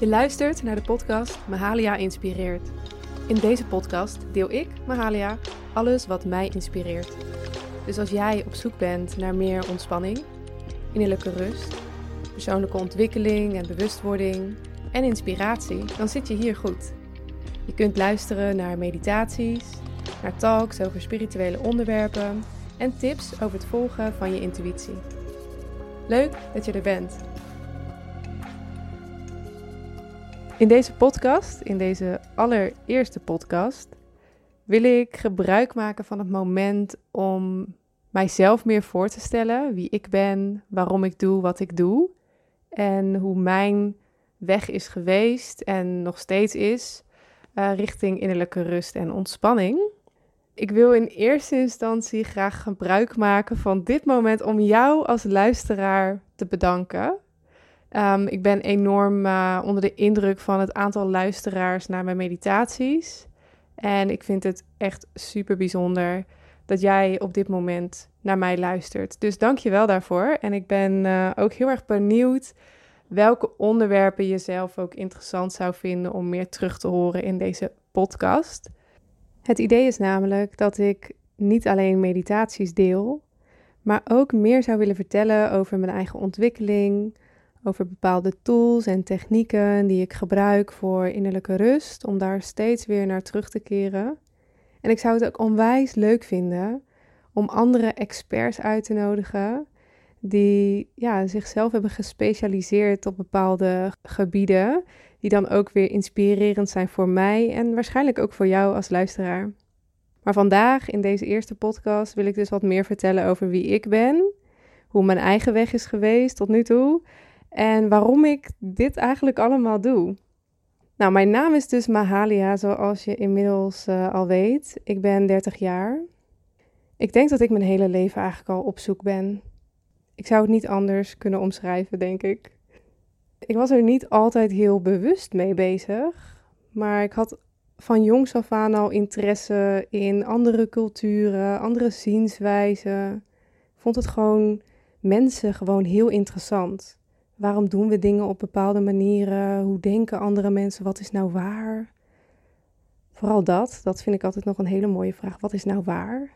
Je luistert naar de podcast Mahalia Inspireert. In deze podcast deel ik, Mahalia, alles wat mij inspireert. Dus als jij op zoek bent naar meer ontspanning, innerlijke rust, persoonlijke ontwikkeling en bewustwording en inspiratie, dan zit je hier goed. Je kunt luisteren naar meditaties, naar talks over spirituele onderwerpen en tips over het volgen van je intuïtie. Leuk dat je er bent. In deze podcast, in deze allereerste podcast, wil ik gebruik maken van het moment om mijzelf meer voor te stellen, wie ik ben, waarom ik doe wat ik doe en hoe mijn weg is geweest en nog steeds is uh, richting innerlijke rust en ontspanning. Ik wil in eerste instantie graag gebruik maken van dit moment om jou als luisteraar te bedanken. Um, ik ben enorm uh, onder de indruk van het aantal luisteraars naar mijn meditaties. En ik vind het echt super bijzonder dat jij op dit moment naar mij luistert. Dus dank je wel daarvoor. En ik ben uh, ook heel erg benieuwd welke onderwerpen je zelf ook interessant zou vinden om meer terug te horen in deze podcast. Het idee is namelijk dat ik niet alleen meditaties deel, maar ook meer zou willen vertellen over mijn eigen ontwikkeling, over bepaalde tools en technieken die ik gebruik voor innerlijke rust, om daar steeds weer naar terug te keren. En ik zou het ook onwijs leuk vinden om andere experts uit te nodigen die ja, zichzelf hebben gespecialiseerd op bepaalde gebieden, die dan ook weer inspirerend zijn voor mij en waarschijnlijk ook voor jou als luisteraar. Maar vandaag in deze eerste podcast wil ik dus wat meer vertellen over wie ik ben, hoe mijn eigen weg is geweest tot nu toe en waarom ik dit eigenlijk allemaal doe. Nou, mijn naam is dus Mahalia, zoals je inmiddels uh, al weet. Ik ben 30 jaar. Ik denk dat ik mijn hele leven eigenlijk al op zoek ben. Ik zou het niet anders kunnen omschrijven, denk ik. Ik was er niet altijd heel bewust mee bezig, maar ik had van jongs af aan al interesse in andere culturen, andere zienswijzen. Ik vond het gewoon mensen gewoon heel interessant. Waarom doen we dingen op bepaalde manieren? Hoe denken andere mensen? Wat is nou waar? Vooral dat, dat vind ik altijd nog een hele mooie vraag. Wat is nou waar?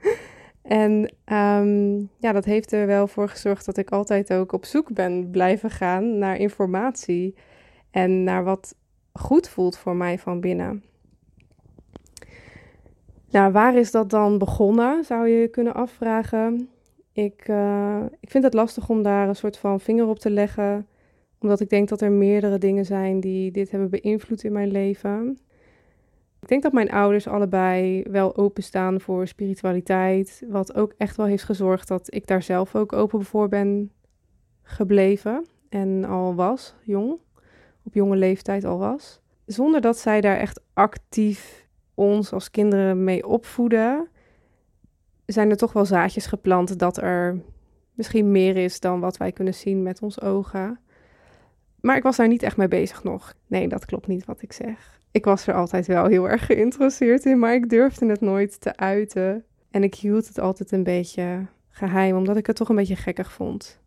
en um, ja, dat heeft er wel voor gezorgd dat ik altijd ook op zoek ben blijven gaan naar informatie en naar wat goed voelt voor mij van binnen. Nou, waar is dat dan begonnen, zou je kunnen afvragen. Ik, uh, ik vind het lastig om daar een soort van vinger op te leggen, omdat ik denk dat er meerdere dingen zijn die dit hebben beïnvloed in mijn leven. Ik denk dat mijn ouders allebei wel openstaan voor spiritualiteit, wat ook echt wel heeft gezorgd dat ik daar zelf ook open voor ben gebleven en al was, jong, op jonge leeftijd al was. Zonder dat zij daar echt actief ons als kinderen mee opvoeden, zijn er toch wel zaadjes geplant dat er misschien meer is dan wat wij kunnen zien met ons ogen. Maar ik was daar niet echt mee bezig nog. Nee, dat klopt niet wat ik zeg. Ik was er altijd wel heel erg geïnteresseerd in, maar ik durfde het nooit te uiten. En ik hield het altijd een beetje geheim, omdat ik het toch een beetje gekkig vond.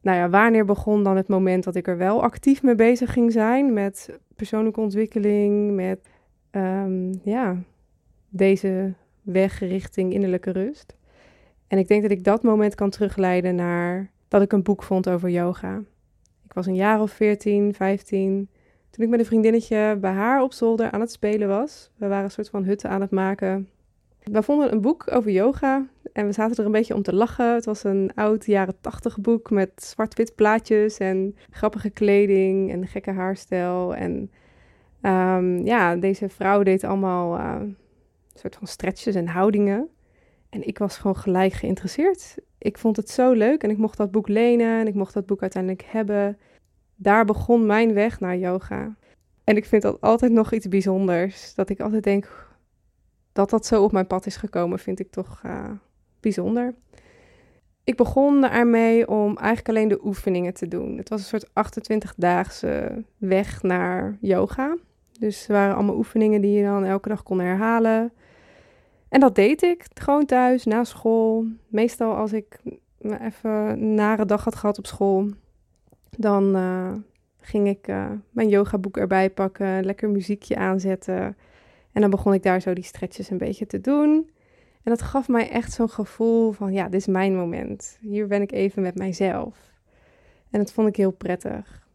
Nou ja, wanneer begon dan het moment dat ik er wel actief mee bezig ging zijn met persoonlijke ontwikkeling, met um, ja, deze weg richting innerlijke rust. En ik denk dat ik dat moment kan terugleiden naar dat ik een boek vond over yoga. Ik was een jaar of 14, 15 toen ik met een vriendinnetje bij haar op zolder aan het spelen was. We waren een soort van hutten aan het maken. We vonden een boek over yoga en we zaten er een beetje om te lachen. Het was een oud jaren tachtig boek met zwart-wit plaatjes en grappige kleding en gekke haarstijl. En um, ja, deze vrouw deed allemaal uh, soort van stretches en houdingen. En ik was gewoon gelijk geïnteresseerd. Ik vond het zo leuk en ik mocht dat boek lenen en ik mocht dat boek uiteindelijk hebben. Daar begon mijn weg naar yoga. En ik vind dat altijd nog iets bijzonders. Dat ik altijd denk dat dat zo op mijn pad is gekomen, vind ik toch uh, bijzonder. Ik begon ermee om eigenlijk alleen de oefeningen te doen. Het was een soort 28-daagse weg naar yoga. Dus er waren allemaal oefeningen die je dan elke dag kon herhalen. En dat deed ik gewoon thuis, na school. Meestal als ik even een nare dag had gehad op school, dan uh, ging ik uh, mijn yogaboek erbij pakken, lekker muziekje aanzetten. En dan begon ik daar zo die stretches een beetje te doen. En dat gaf mij echt zo'n gevoel van, ja, dit is mijn moment. Hier ben ik even met mijzelf. En dat vond ik heel prettig.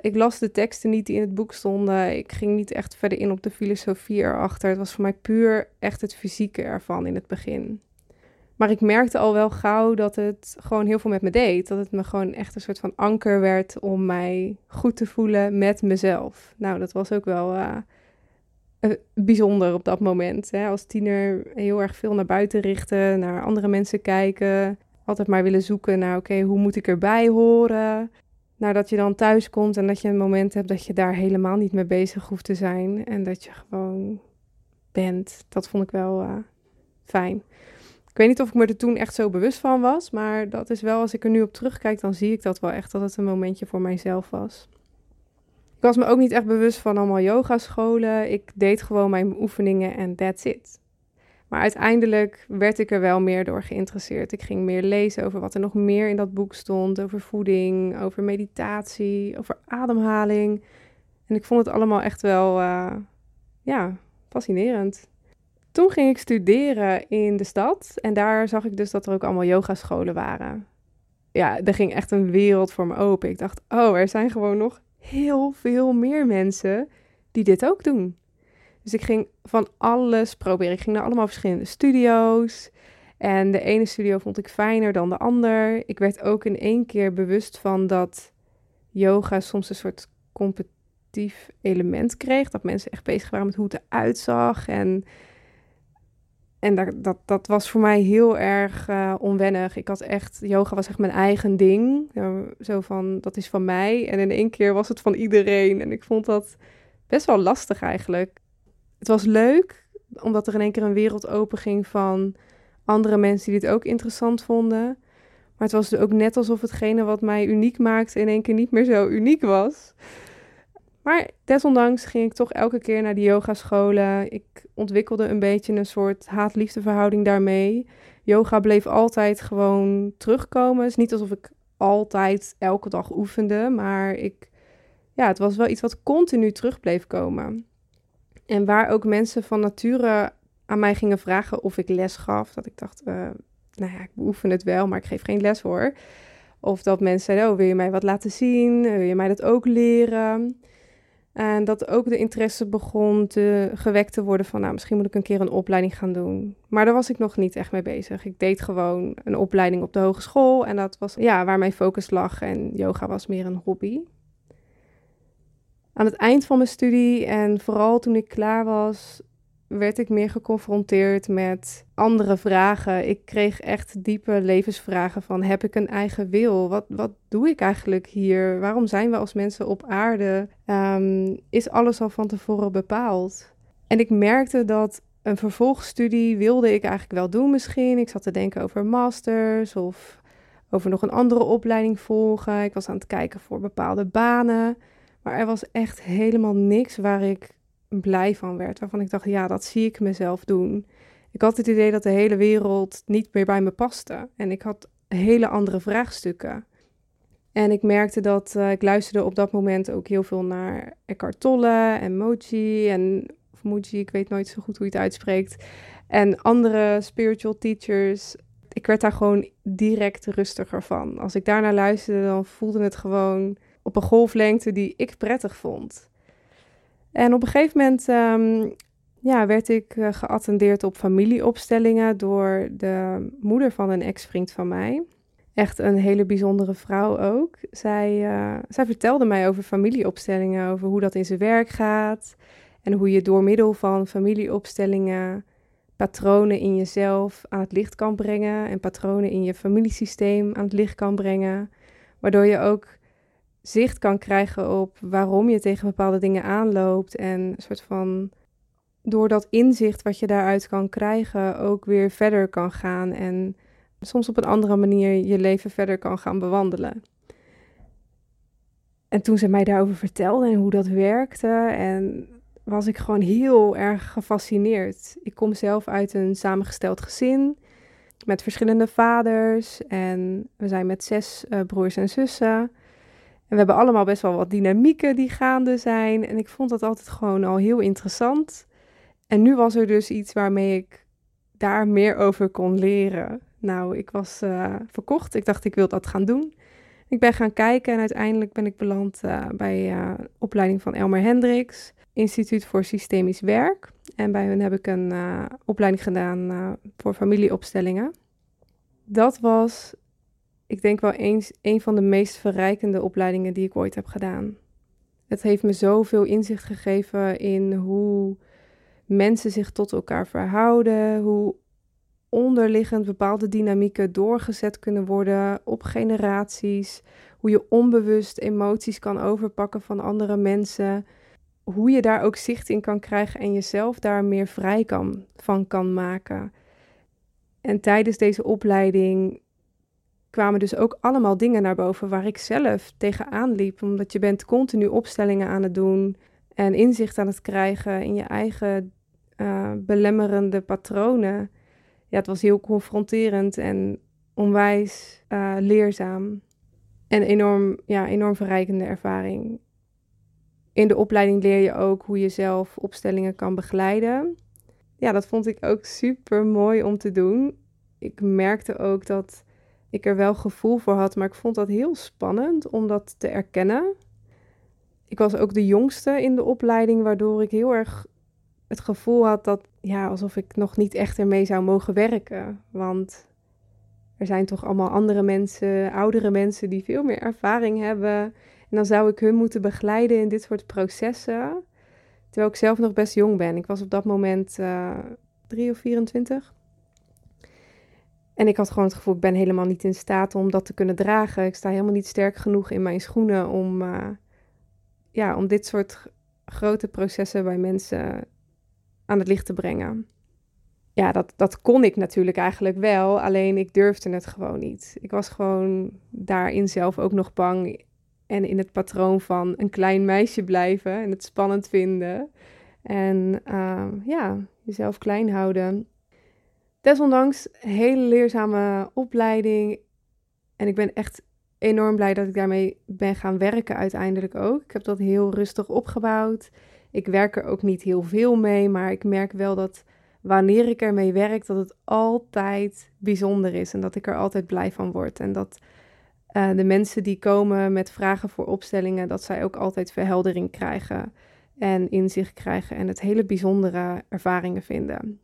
Ik las de teksten niet die in het boek stonden. Ik ging niet echt verder in op de filosofie erachter. Het was voor mij puur echt het fysieke ervan in het begin. Maar ik merkte al wel gauw dat het gewoon heel veel met me deed. Dat het me gewoon echt een soort van anker werd om mij goed te voelen met mezelf. Nou, dat was ook wel uh, bijzonder op dat moment. Hè? Als tiener heel erg veel naar buiten richten, naar andere mensen kijken. Altijd maar willen zoeken naar, oké, hoe moet ik erbij horen? Nadat je dan thuis komt en dat je een moment hebt dat je daar helemaal niet mee bezig hoeft te zijn. En dat je gewoon bent. Dat vond ik wel uh, fijn. Ik weet niet of ik me er toen echt zo bewust van was, maar dat is wel, als ik er nu op terugkijk, dan zie ik dat wel echt dat het een momentje voor mijzelf was. Ik was me ook niet echt bewust van allemaal yogascholen. Ik deed gewoon mijn oefeningen en that's it. Maar uiteindelijk werd ik er wel meer door geïnteresseerd. Ik ging meer lezen over wat er nog meer in dat boek stond. Over voeding, over meditatie, over ademhaling. En ik vond het allemaal echt wel, uh, ja, fascinerend. Toen ging ik studeren in de stad en daar zag ik dus dat er ook allemaal yogascholen waren. Ja, er ging echt een wereld voor me open. Ik dacht, oh, er zijn gewoon nog heel veel meer mensen die dit ook doen. Dus ik ging van alles proberen. Ik ging naar allemaal verschillende studio's. En de ene studio vond ik fijner dan de ander. Ik werd ook in één keer bewust van dat yoga soms een soort competitief element kreeg. Dat mensen echt bezig waren met hoe het eruit zag. En en dat, dat, dat was voor mij heel erg uh, onwennig. Ik had echt, yoga was echt mijn eigen ding. Zo van, dat is van mij. En in één keer was het van iedereen. En ik vond dat best wel lastig eigenlijk. Het was leuk, omdat er in één keer een wereld open ging van andere mensen die dit ook interessant vonden. Maar het was dus ook net alsof hetgene wat mij uniek maakte in één keer niet meer zo uniek was. Maar desondanks ging ik toch elke keer naar die yogascholen. Ik ontwikkelde een beetje een soort haat-liefde verhouding daarmee. Yoga bleef altijd gewoon terugkomen. Het is niet alsof ik altijd elke dag oefende, maar ik, ja, het was wel iets wat continu terug bleef komen. En waar ook mensen van nature aan mij gingen vragen of ik les gaf. Dat ik dacht, uh, nou ja, ik beoefen het wel, maar ik geef geen les hoor. Of dat mensen zeiden, oh, wil je mij wat laten zien? Wil je mij dat ook leren? En dat ook de interesse begon te, gewekt te worden van, nou, misschien moet ik een keer een opleiding gaan doen. Maar daar was ik nog niet echt mee bezig. Ik deed gewoon een opleiding op de hogeschool en dat was ja, waar mijn focus lag. En yoga was meer een hobby. Aan het eind van mijn studie en vooral toen ik klaar was, werd ik meer geconfronteerd met andere vragen. Ik kreeg echt diepe levensvragen van heb ik een eigen wil? Wat, wat doe ik eigenlijk hier? Waarom zijn we als mensen op aarde? Ehm, is alles al van tevoren bepaald? En ik merkte dat een vervolgstudie wilde ik eigenlijk wel doen misschien. Ik zat te denken over masters of over nog een andere opleiding volgen. Ik was aan het kijken voor bepaalde banen. Maar er was echt helemaal niks waar ik blij van werd. Waarvan ik dacht, ja, dat zie ik mezelf doen. Ik had het idee dat de hele wereld niet meer bij me paste. En ik had hele andere vraagstukken. En ik merkte dat uh, ik luisterde op dat moment ook heel veel naar Eckhart Tolle en Moji en of ik weet nooit zo goed hoe je het uitspreekt. En andere spiritual teachers. Ik werd daar gewoon direct rustiger van. Als ik daarnaar luisterde, dan voelde het gewoon op een golflengte die ik prettig vond. En op een gegeven moment ehm, ja, werd ik uh, geattendeerd op familieopstellingen door de moeder van een ex-vriend van mij. Echt een hele bijzondere vrouw ook. Zij, uh, zij vertelde mij over familieopstellingen, over hoe dat in zijn werk gaat. En hoe je door middel van familieopstellingen patronen in jezelf aan het licht kan brengen. En patronen in je familiesysteem aan het licht kan brengen. Waardoor je ook zicht kan krijgen op waarom je tegen bepaalde dingen aanloopt. En een soort van door dat inzicht wat je daaruit kan krijgen, ook weer verder kan gaan. En soms op een andere manier je leven verder kan gaan bewandelen. En toen ze mij daarover vertelde en hoe dat werkte, en was ik gewoon heel erg gefascineerd. Ik kom zelf uit een samengesteld gezin met verschillende vaders en we zijn met zes uh, broers en zussen. En we hebben allemaal best wel wat dynamieken die gaande zijn. En ik vond dat altijd gewoon al heel interessant. En nu was er dus iets waarmee ik daar meer over kon leren. Nou, ik was uh, verkocht. Ik dacht, ik wil dat gaan doen. Ik ben gaan kijken en uiteindelijk ben ik beland uh, bij uh, opleiding van Elmer Hendricks, Instituut voor Systemisch Werk. En bij hen heb ik een opleiding gedaan voor familieopstellingen. Dat was, ik denk wel eens, een van de meest verrijkende opleidingen die ik ooit heb gedaan. Het heeft me zoveel inzicht gegeven in hoe mensen zich tot elkaar verhouden, hoe onderliggend bepaalde dynamieken doorgezet kunnen worden op generaties, hoe je onbewust emoties kan overpakken van andere mensen, hoe je daar ook zicht in kan krijgen en jezelf daar meer vrij kan, van kan maken. En tijdens deze opleiding kwamen dus ook allemaal dingen naar boven waar ik zelf tegenaan liep, omdat je bent continu opstellingen aan het doen en inzicht aan het krijgen in je eigen uh, belemmerende patronen. Ja, het was heel confronterend en onwijs uh, leerzaam. En enorm, ja, enorm verrijkende ervaring. In de opleiding leer je ook hoe je zelf opstellingen kan begeleiden. Ja, dat vond ik ook super mooi om te doen. Ik merkte ook dat ik er wel gevoel voor had, maar ik vond dat heel spannend om dat te erkennen. Ik was ook de jongste in de opleiding, waardoor ik heel erg het gevoel had dat, ja, alsof ik nog niet echt ermee zou mogen werken. Want er zijn toch allemaal andere mensen, oudere mensen die veel meer ervaring hebben. En dan zou ik hun moeten begeleiden in dit soort processen. Terwijl ik zelf nog best jong ben. Ik was op dat moment uh, of 24. En ik had gewoon het gevoel, ik ben helemaal niet in staat om dat te kunnen dragen. Ik sta helemaal niet sterk genoeg in mijn schoenen om, uh, ja, om dit soort grote processen bij mensen aan het licht te brengen. Ja, dat, dat kon ik natuurlijk eigenlijk wel, alleen ik durfde het gewoon niet. Ik was gewoon daarin zelf ook nog bang en in het patroon van een klein meisje blijven en het spannend vinden. En uh, ja, jezelf klein houden. Desondanks, hele leerzame opleiding. En ik ben echt enorm blij dat ik daarmee ben gaan werken uiteindelijk ook. Ik heb dat heel rustig opgebouwd. Ik werk er ook niet heel veel mee, maar ik merk wel dat wanneer ik ermee werk, dat het altijd bijzonder is en dat ik er altijd blij van word. En dat uh, de mensen die komen met vragen voor opstellingen, dat zij ook altijd verheldering krijgen en inzicht krijgen en het hele bijzondere ervaringen vinden.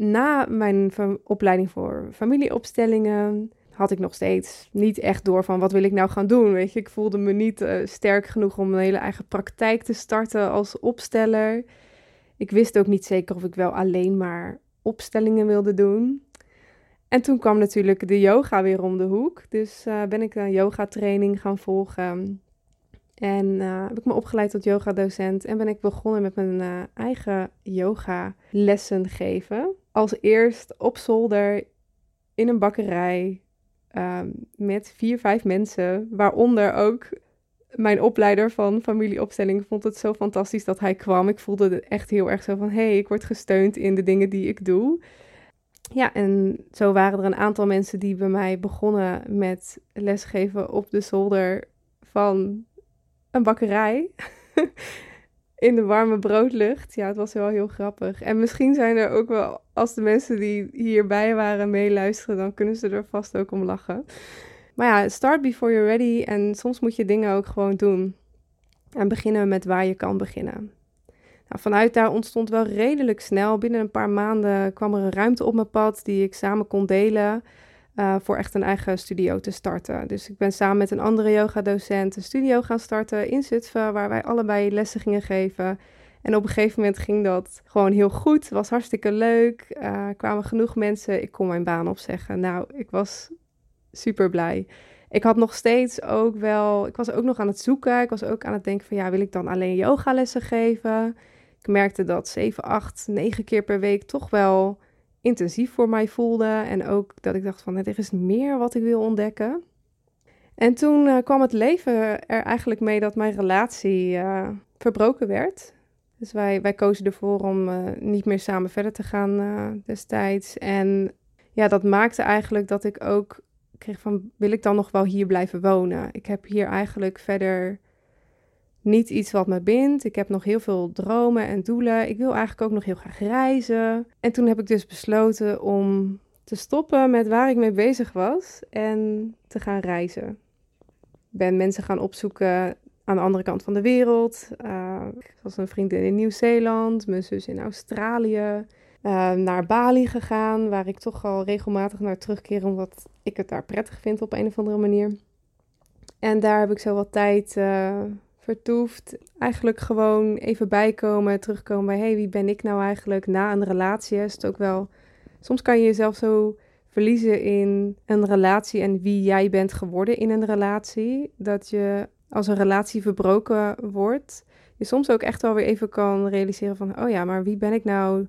Na mijn opleiding voor familieopstellingen had ik nog steeds niet echt door van wat wil ik nou gaan doen. Weet je, ik voelde me niet uh, sterk genoeg om een hele eigen praktijk te starten als opsteller. Ik wist ook niet zeker of ik wel alleen maar opstellingen wilde doen. En toen kwam natuurlijk de yoga weer om de hoek. Dus uh, ben ik een yoga training gaan volgen. En uh, heb ik me opgeleid tot yoga docent en ben ik begonnen met mijn eigen yoga lessen geven. Als eerst op zolder in een bakkerij Ehm, met vier, vijf mensen, waaronder ook mijn opleider van familieopstelling vond het zo fantastisch dat hij kwam. Ik voelde echt heel erg zo van, hé, hey, ik word gesteund in de dingen die ik doe. Ja, en zo waren er een aantal mensen die bij mij begonnen met lesgeven op de zolder van een bakkerij. in de warme broodlucht. Ja, het was wel heel grappig. En misschien zijn er ook wel, als de mensen die hierbij waren meeluisteren, dan kunnen ze er vast ook om lachen. Maar ja, start before you're ready. En soms moet je dingen ook gewoon doen. En beginnen met waar je kan beginnen. Nou, vanuit daar ontstond wel redelijk snel. Binnen een paar maanden kwam er een ruimte op mijn pad die ik samen kon delen. Uh, voor echt een eigen studio te starten. Dus ik ben samen met een andere yoga-docent een studio gaan starten in Zutphen, waar wij allebei lessen gingen geven. En op een gegeven moment ging dat gewoon heel goed. Was hartstikke leuk. Uh, kwamen genoeg mensen. Ik kon mijn baan opzeggen. Nou, ik was super blij. Ik had nog steeds ook wel. Ik was ook nog aan het zoeken. Ik was ook aan het denken van ja, wil ik dan alleen yogalessen geven? Ik merkte dat 7, 8, 9 keer per week toch wel intensief voor mij voelde. En ook dat ik dacht van er is meer wat ik wil ontdekken. En toen uh, kwam het leven er eigenlijk mee dat mijn relatie uh, verbroken werd. Dus wij, wij kozen ervoor om uh, niet meer samen verder te gaan destijds. En ja, dat maakte eigenlijk dat ik ook kreeg van, wil ik dan nog wel hier blijven wonen? Ik heb hier eigenlijk verder niet iets wat me bindt. Ik heb nog heel veel dromen en doelen. Ik wil eigenlijk ook nog heel graag reizen. En toen heb ik dus besloten om te stoppen met waar ik mee bezig was en te gaan reizen. Ben mensen gaan opzoeken aan de andere kant van de wereld. Uh, zoals een vriendin in Nieuw-Zeeland, mijn zus in Australië. Uh, naar Bali gegaan, waar ik toch al regelmatig naar terugkeer, omdat ik het daar prettig vind op een of andere manier. En daar heb ik zo wat tijd uh, vertoefd. Eigenlijk gewoon even bijkomen, terugkomen bij, hey, wie ben ik nou eigenlijk na een relatie? Is het ook wel, soms kan je jezelf zo verliezen in een relatie en wie jij bent geworden in een relatie, dat je als een relatie verbroken wordt, je soms ook echt wel weer even kan realiseren van, oh ja, maar wie ben ik nou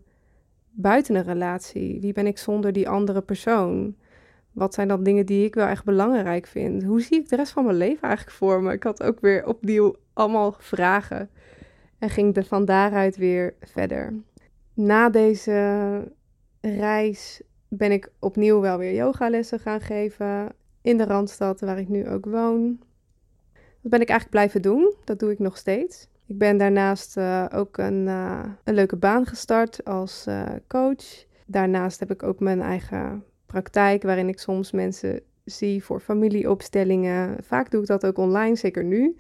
buiten een relatie? Wie ben ik zonder die andere persoon? Wat zijn dan dingen die ik wel echt belangrijk vind? Hoe zie ik de rest van mijn leven eigenlijk voor me? Ik had ook weer opnieuw allemaal vragen en ging van daaruit weer verder. Na deze reis ben ik opnieuw wel weer yogalessen gaan geven in de Randstad waar ik nu ook woon. Dat ben ik eigenlijk blijven doen. Dat doe ik nog steeds. Ik ben daarnaast uh, ook een, uh, een leuke baan gestart als uh, coach. Daarnaast heb ik ook mijn eigen praktijk waarin ik soms mensen zie voor familieopstellingen. Vaak doe ik dat ook online, zeker nu.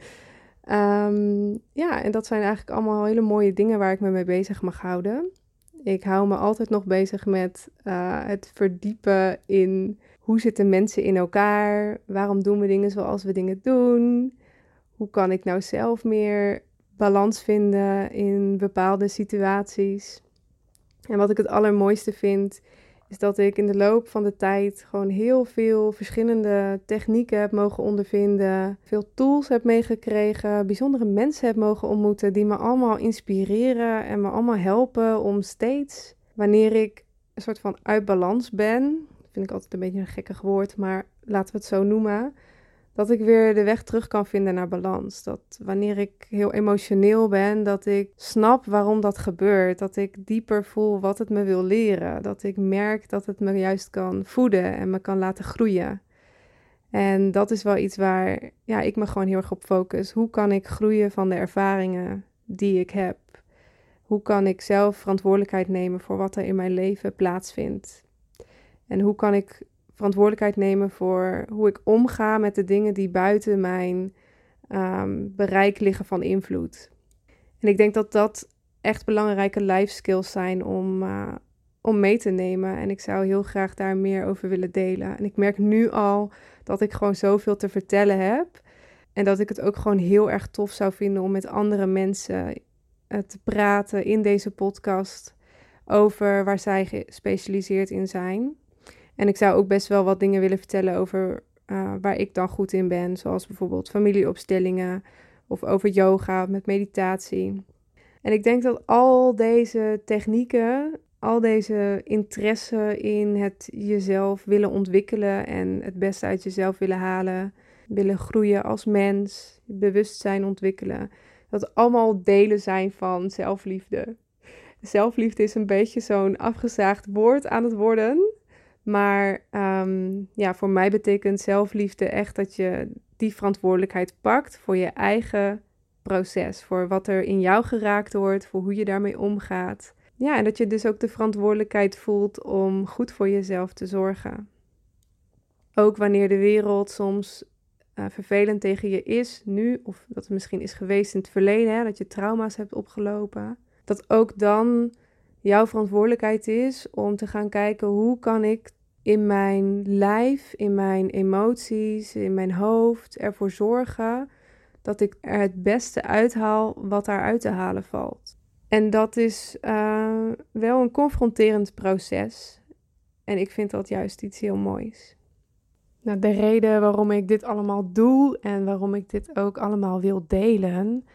Um, ja, en dat zijn eigenlijk allemaal hele mooie dingen waar ik me mee bezig mag houden. Ik hou me altijd nog bezig met het verdiepen in hoe zitten mensen in elkaar? Waarom doen we dingen zoals we dingen doen? Hoe kan ik nou zelf meer balans vinden in bepaalde situaties? En wat ik het allermooiste vind, is dat ik in de loop van de tijd gewoon heel veel verschillende technieken heb mogen ondervinden, veel tools heb meegekregen, bijzondere mensen heb mogen ontmoeten die me allemaal inspireren en me allemaal helpen om steeds, wanneer ik een soort van uit balans ben, vind ik altijd een beetje een gekkig woord, maar laten we het zo noemen, dat ik weer de weg terug kan vinden naar balans. Dat wanneer ik heel emotioneel ben, dat ik snap waarom dat gebeurt. Dat ik dieper voel wat het me wil leren. Dat ik merk dat het me juist kan voeden en me kan laten groeien. En dat is wel iets waar ja, ik me gewoon heel erg op focus. Hoe kan ik groeien van de ervaringen die ik heb? Hoe kan ik zelf verantwoordelijkheid nemen voor wat er in mijn leven plaatsvindt? En hoe kan ik verantwoordelijkheid nemen voor hoe ik omga met de dingen die buiten mijn ehm, bereik liggen van invloed. En ik denk dat dat echt belangrijke life skills zijn om, uh, om mee te nemen. En ik zou heel graag daar meer over willen delen. En ik merk nu al dat ik gewoon zoveel te vertellen heb. En dat ik het ook gewoon heel erg tof zou vinden om met andere mensen uh, te praten in deze podcast over waar zij gespecialiseerd in zijn. En ik zou ook best wel wat dingen willen vertellen over uh, waar ik dan goed in ben, zoals bijvoorbeeld familieopstellingen of over yoga met meditatie. En ik denk dat al deze technieken, al deze interesse in het jezelf willen ontwikkelen en het beste uit jezelf willen halen, willen groeien als mens, bewustzijn ontwikkelen, dat allemaal delen zijn van zelfliefde. Zelfliefde is een beetje zo'n afgezaagd woord aan het worden. Maar um, ja, voor mij betekent zelfliefde echt dat je die verantwoordelijkheid pakt voor je eigen proces. Voor wat er in jou geraakt wordt, voor hoe je daarmee omgaat. Ja, en dat je dus ook de verantwoordelijkheid voelt om goed voor jezelf te zorgen. Ook wanneer de wereld soms uh, vervelend tegen je is, nu, of dat het misschien is geweest in het verleden, hè, dat je trauma's hebt opgelopen. Dat ook dan jouw verantwoordelijkheid is om te gaan kijken hoe kan ik in mijn lijf, in mijn emoties, in mijn hoofd ervoor zorgen dat ik er het beste uithaal wat daaruit te halen valt. En dat is uh, wel een confronterend proces. En ik vind dat juist iets heel moois. Nou, de reden waarom ik dit allemaal doe en waarom ik dit ook allemaal wil delen,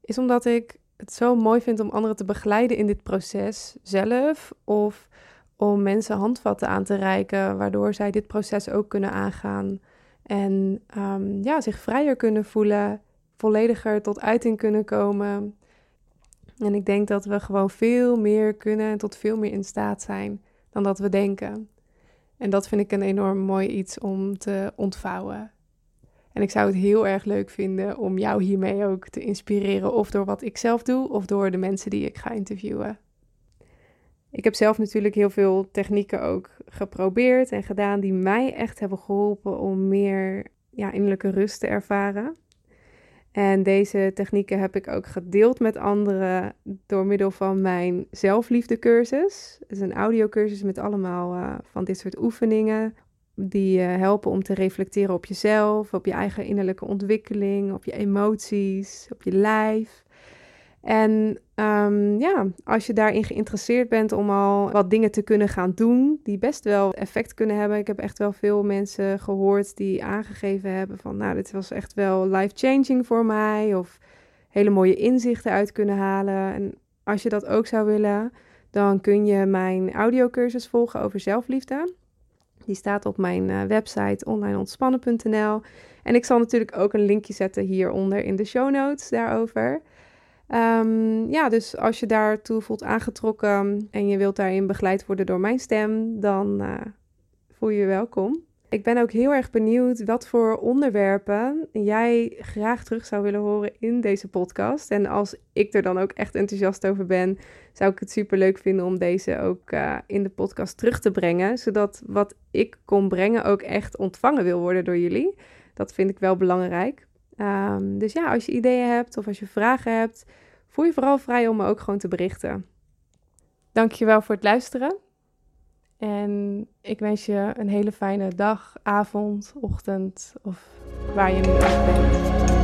is omdat ik het zo mooi vind om anderen te begeleiden in dit proces zelf of om mensen handvatten aan te reiken, waardoor zij dit proces ook kunnen aangaan en um, ja, zich vrijer kunnen voelen, vollediger tot uiting kunnen komen. En ik denk dat we gewoon veel meer kunnen en tot veel meer in staat zijn dan dat we denken. En dat vind ik een enorm mooi iets om te ontvouwen. En ik zou het heel erg leuk vinden om jou hiermee ook te inspireren, of door wat ik zelf doe, of door de mensen die ik ga interviewen. Ik heb zelf natuurlijk heel veel technieken ook geprobeerd en gedaan die mij echt hebben geholpen om meer ja, innerlijke rust te ervaren. En deze technieken heb ik ook gedeeld met anderen door middel van mijn zelfliefdecursus. Het is een audiocursus met allemaal uh, van dit soort oefeningen die uh, helpen om te reflecteren op jezelf, op je eigen innerlijke ontwikkeling, op je emoties, op je lijf. En um, ja, als je daarin geïnteresseerd bent om al wat dingen te kunnen gaan doen, die best wel effect kunnen hebben. Ik heb echt wel veel mensen gehoord die aangegeven hebben van, nou, dit was echt wel life-changing voor mij. Of hele mooie inzichten uit kunnen halen. En als je dat ook zou willen, dan kun je mijn audiocursus volgen over zelfliefde. Die staat op mijn uh, website onlineontspannen.nl. En ik zal natuurlijk ook een linkje zetten hieronder in de show notes daarover. Um, ja, dus als je daartoe voelt aangetrokken en je wilt daarin begeleid worden door mijn stem, dan uh, voel je je welkom. Ik ben ook heel erg benieuwd wat voor onderwerpen jij graag terug zou willen horen in deze podcast. En als ik er dan ook echt enthousiast over ben, zou ik het super leuk vinden om deze ook uh, in de podcast terug te brengen. Zodat wat ik kon brengen ook echt ontvangen wil worden door jullie. Dat vind ik wel belangrijk. Um, dus ja, als je ideeën hebt of als je vragen hebt, voel je vooral vrij om me ook gewoon te berichten. Dankjewel voor het luisteren. En ik wens je een hele fijne dag, avond, ochtend of waar je nu ook bent.